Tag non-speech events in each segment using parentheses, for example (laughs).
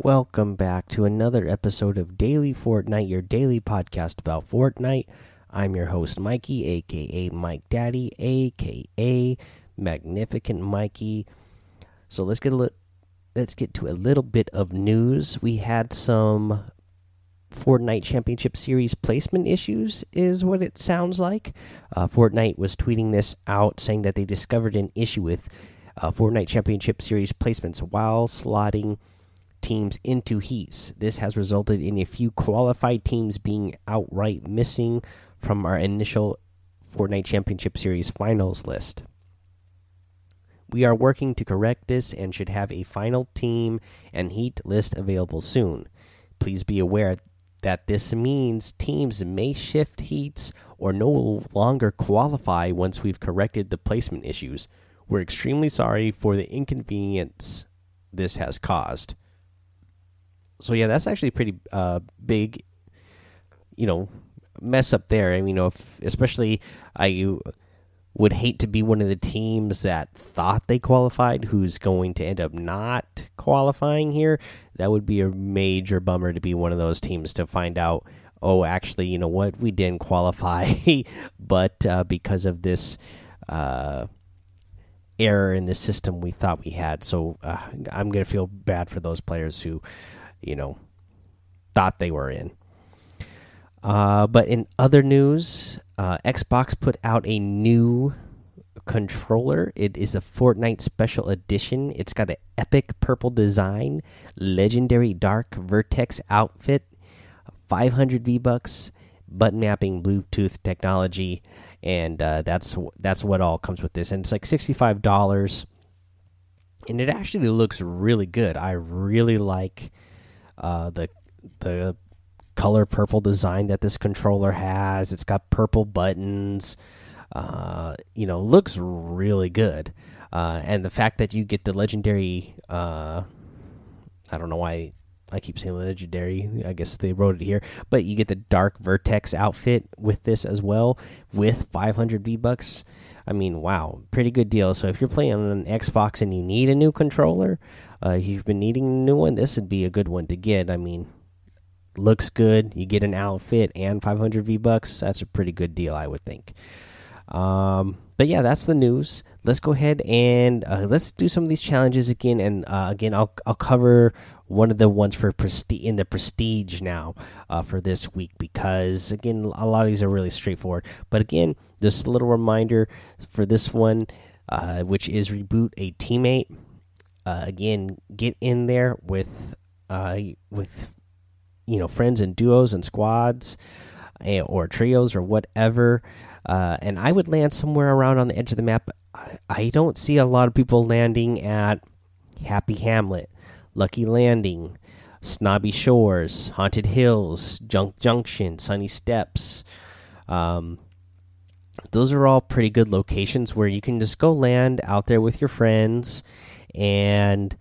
welcome back to another episode of Daily Fortnite, your daily podcast about Fortnite. I'm your host, Mikey, aka Mike Daddy, aka Magnificent Mikey. So let's get a li let's get to a little bit of news. We had some Fortnite Championship Series placement issues, is what it sounds like. Uh, Fortnite was tweeting this out, saying that they discovered an issue with uh, Fortnite Championship Series placements while slotting teams into heats. This has resulted in a few qualified teams being outright missing from our initial Fortnite Championship Series finals list. We are working to correct this and should have a final team and heat list available soon. Please be aware that this means teams may shift heats or no longer qualify once we've corrected the placement issues. We're extremely sorry for the inconvenience this has caused. So yeah, that's actually a pretty uh, big, you know, mess up there. I mean, you know, if, especially I would hate to be one of the teams that thought they qualified, who's going to end up not qualifying here. That would be a major bummer to be one of those teams to find out. Oh, actually, you know what? We didn't qualify, (laughs) but uh, because of this. Uh, error in the system we thought we had. So uh, I'm going to feel bad for those players who, you know, thought they were in. Uh, but in other news, uh, Xbox put out a new controller. It is a Fortnite special edition. It's got an epic purple design, legendary dark vertex outfit, 500 V bucks, button mapping, Bluetooth technology, and uh, that's that's what all comes with this. And it's like sixty five dollars, and it actually looks really good. I really like uh, the the color purple design that this controller has. It's got purple buttons. Uh, you know, looks really good. Uh, and the fact that you get the legendary, uh, I don't know why I keep saying legendary. I guess they wrote it here, but you get the dark vertex outfit with this as well, with 500 V bucks. I mean, wow, pretty good deal. So if you're playing on an Xbox and you need a new controller, uh, you've been needing a new one, this would be a good one to get. I mean, looks good. You get an outfit and 500 V bucks. That's a pretty good deal, I would think. Um, but yeah, that's the news. Let's go ahead and uh, let's do some of these challenges again. And uh, again, I'll I'll cover one of the ones for prestige in the prestige now uh, for this week because again, a lot of these are really straightforward. But again, just a little reminder for this one, uh, which is reboot a teammate. Uh, again, get in there with uh, with you know friends and duos and squads eh, or trios or whatever. Uh, and I would land somewhere around on the edge of the map. I, I don't see a lot of people landing at Happy Hamlet, Lucky Landing, Snobby Shores, Haunted Hills, Junk Junction, Sunny Steps. Um, those are all pretty good locations where you can just go land out there with your friends and,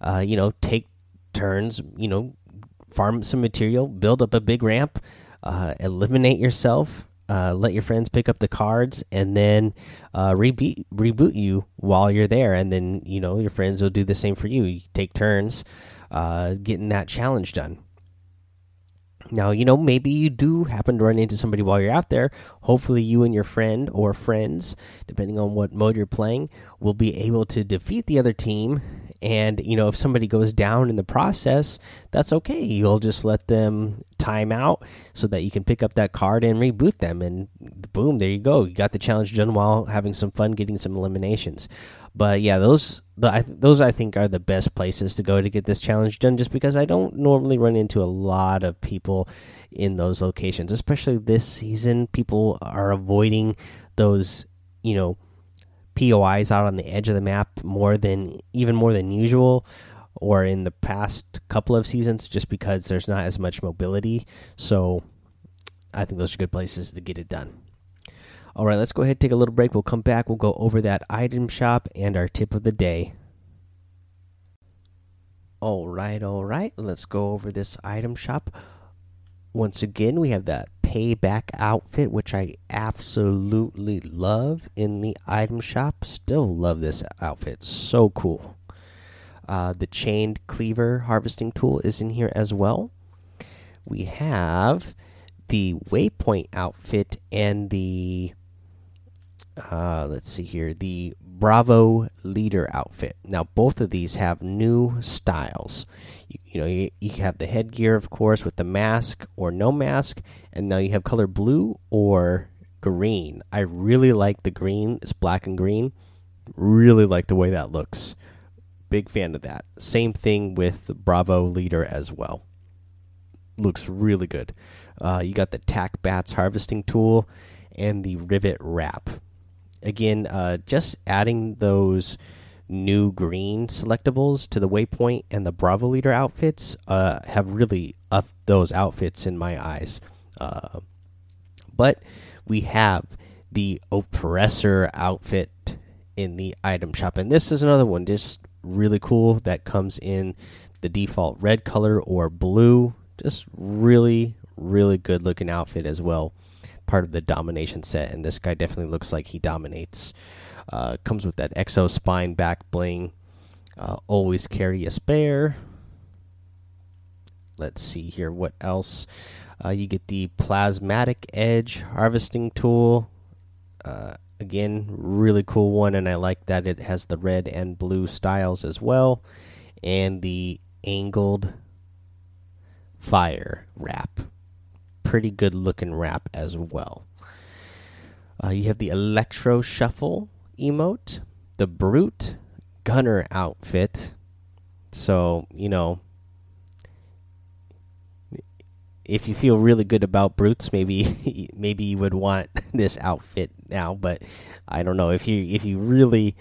uh, you know, take turns, you know, farm some material, build up a big ramp, uh, eliminate yourself, uh, let your friends pick up the cards and then uh, reboot reboot you while you're there, and then you know your friends will do the same for you. You take turns uh, getting that challenge done. Now you know maybe you do happen to run into somebody while you're out there. Hopefully, you and your friend or friends, depending on what mode you're playing, will be able to defeat the other team and you know if somebody goes down in the process that's okay. You'll just let them time out so that you can pick up that card and reboot them. And boom there you go. You got the challenge done while having some fun getting some eliminations. But yeah those the, those i think are the best places to go to get this challenge done just because i don't normally run into a lot of people in those locations especially this season. People are avoiding those you know POIs out on the edge of the map more than even more than usual or in the past couple of seasons just because there's not as much mobility. So I think those are good places to get it done. All right, let's go ahead take a little break. We'll come back. We'll go over that item shop and our tip of the day. All right, all right. Let's go over this item shop. Once again, we have that payback outfit, which I absolutely love in the item shop. Still love this outfit. So cool. Uh, the chained cleaver harvesting tool is in here as well. We have the waypoint outfit and the uh, let's see here the Bravo leader outfit. Now both of these have new styles. You, you know you, you have the headgear, of course, with the mask or no mask, and now you have color blue or green. I really like the green. It's black and green. Really like the way that looks. Big fan of that. Same thing with Bravo leader as well. Looks really good. Uh, you got the Tac Bats harvesting tool and the rivet wrap. Again, uh, just adding those new green selectables to the waypoint and the Bravo leader outfits uh, have really upped those outfits in my eyes. Uh, but we have the oppressor outfit in the item shop. And this is another one just really cool that comes in the default red color or blue. Just really really good looking outfit as well part of the domination set and this guy definitely looks like he dominates uh, comes with that exo spine back bling uh, always carry a spare let's see here what else uh, you get the plasmatic edge harvesting tool. Uh, again, really cool one, and I like that it has the red and blue styles as well, and the angled fire wrap. Pretty good looking wrap as well. Uh, you have the electro shuffle emote, the brute gunner outfit. So you know if you feel really good about brutes, maybe (laughs) maybe you would want (laughs) this outfit now. But I don't know if you if you really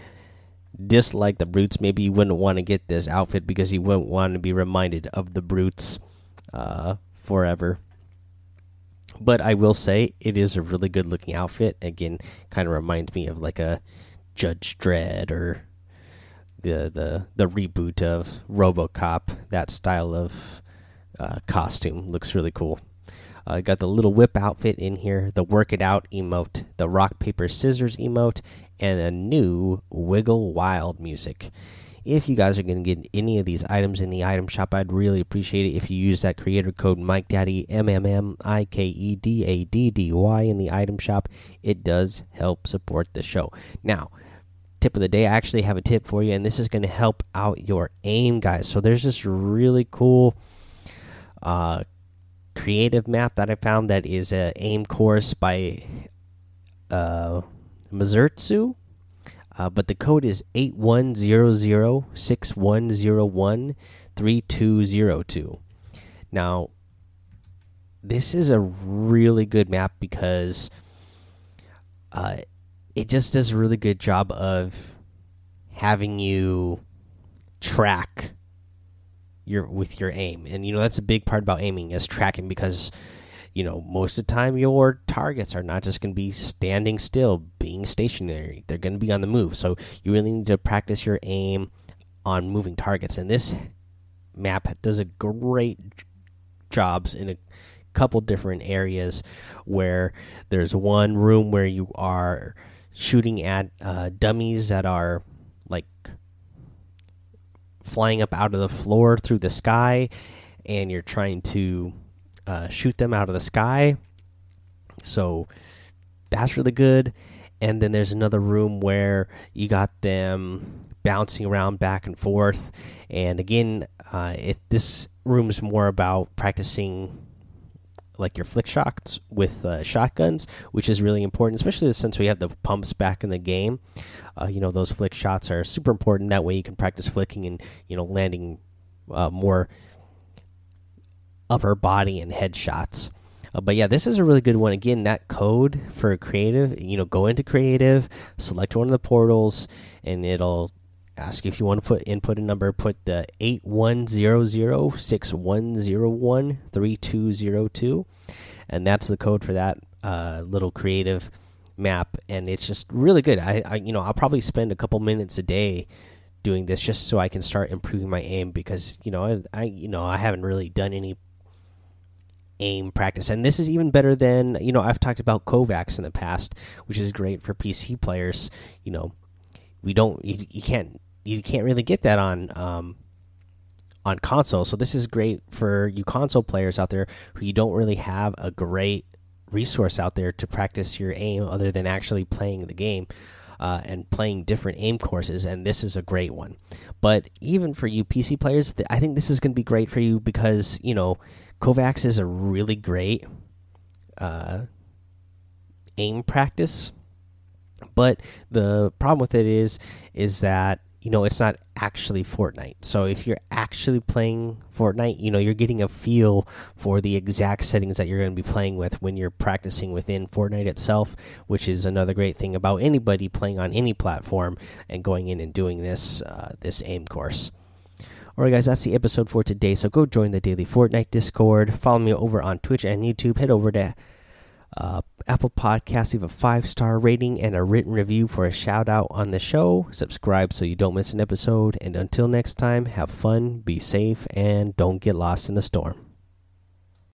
dislike the brutes, maybe you wouldn't want to get this outfit because you wouldn't want to be reminded of the brutes uh, forever. But I will say it is a really good looking outfit. Again, kind of reminds me of like a Judge Dredd or the the the reboot of RoboCop. That style of uh, costume looks really cool. Uh, got the little whip outfit in here, the work it out emote, the rock paper scissors emote, and a new wiggle wild music. If you guys are going to get any of these items in the item shop, I'd really appreciate it if you use that creator code Mike Daddy M M M I K E D A D D Y in the item shop. It does help support the show. Now, tip of the day, I actually have a tip for you, and this is going to help out your aim, guys. So there's this really cool uh, creative map that I found that is a aim course by uh, Mazurtsu. Uh, but the code is eight one zero zero six one zero one three two zero two. Now, this is a really good map because uh, it just does a really good job of having you track your with your aim and you know that's a big part about aiming is tracking because you know most of the time your targets are not just going to be standing still being stationary. They're going to be on the move. So you really need to practice your aim on moving targets. And this map does a great jobs in a couple different areas where there's one room where you are shooting at uh, dummies that are like flying up out of the floor through the sky, and you're trying to uh, shoot them out of the sky. So that's really good. And then there's another room where you got them bouncing around back and forth. And again, uh, if this room is more about practicing like your flick shots with uh, shotguns, which is really important, especially since we have the pumps back in the game. Uh, you know, those flick shots are super important. That way, you can practice flicking and you know landing uh, more upper body and head shots. Uh, but yeah, this is a really good one. Again, that code for creative, you know, go into creative, select one of the portals, and it'll ask you if you want to put input a number put the 810061013202 and that's the code for that uh, little creative map and it's just really good I, I you know i'll probably spend a couple minutes a day doing this just so i can start improving my aim because you know I, I you know i haven't really done any aim practice and this is even better than you know i've talked about KovaaK's in the past which is great for pc players you know we don't you, you can't you can't really get that on um, on console. So this is great for you console players out there who you don't really have a great resource out there to practice your aim other than actually playing the game. Uh, and playing different aim courses, and this is a great one. But even for you PC players, I think this is going to be great for you because you know KovaaK's is a really great uh, aim practice. But the problem with it is, is that you know it's not actually Fortnite. So if you're actually playing Fortnite, you know you're getting a feel for the exact settings that you're going to be playing with when you're practicing within Fortnite itself, which is another great thing about anybody playing on any platform and going in and doing this uh, this aim course. All right, guys, that's the episode for today. So go join the daily Fortnite Discord. Follow me over on Twitch and YouTube. Head over to uh, Apple Podcasts, leave a five star rating and a written review for a shout out on the show. Subscribe so you don't miss an episode. And until next time, have fun, be safe, and don't get lost in the storm.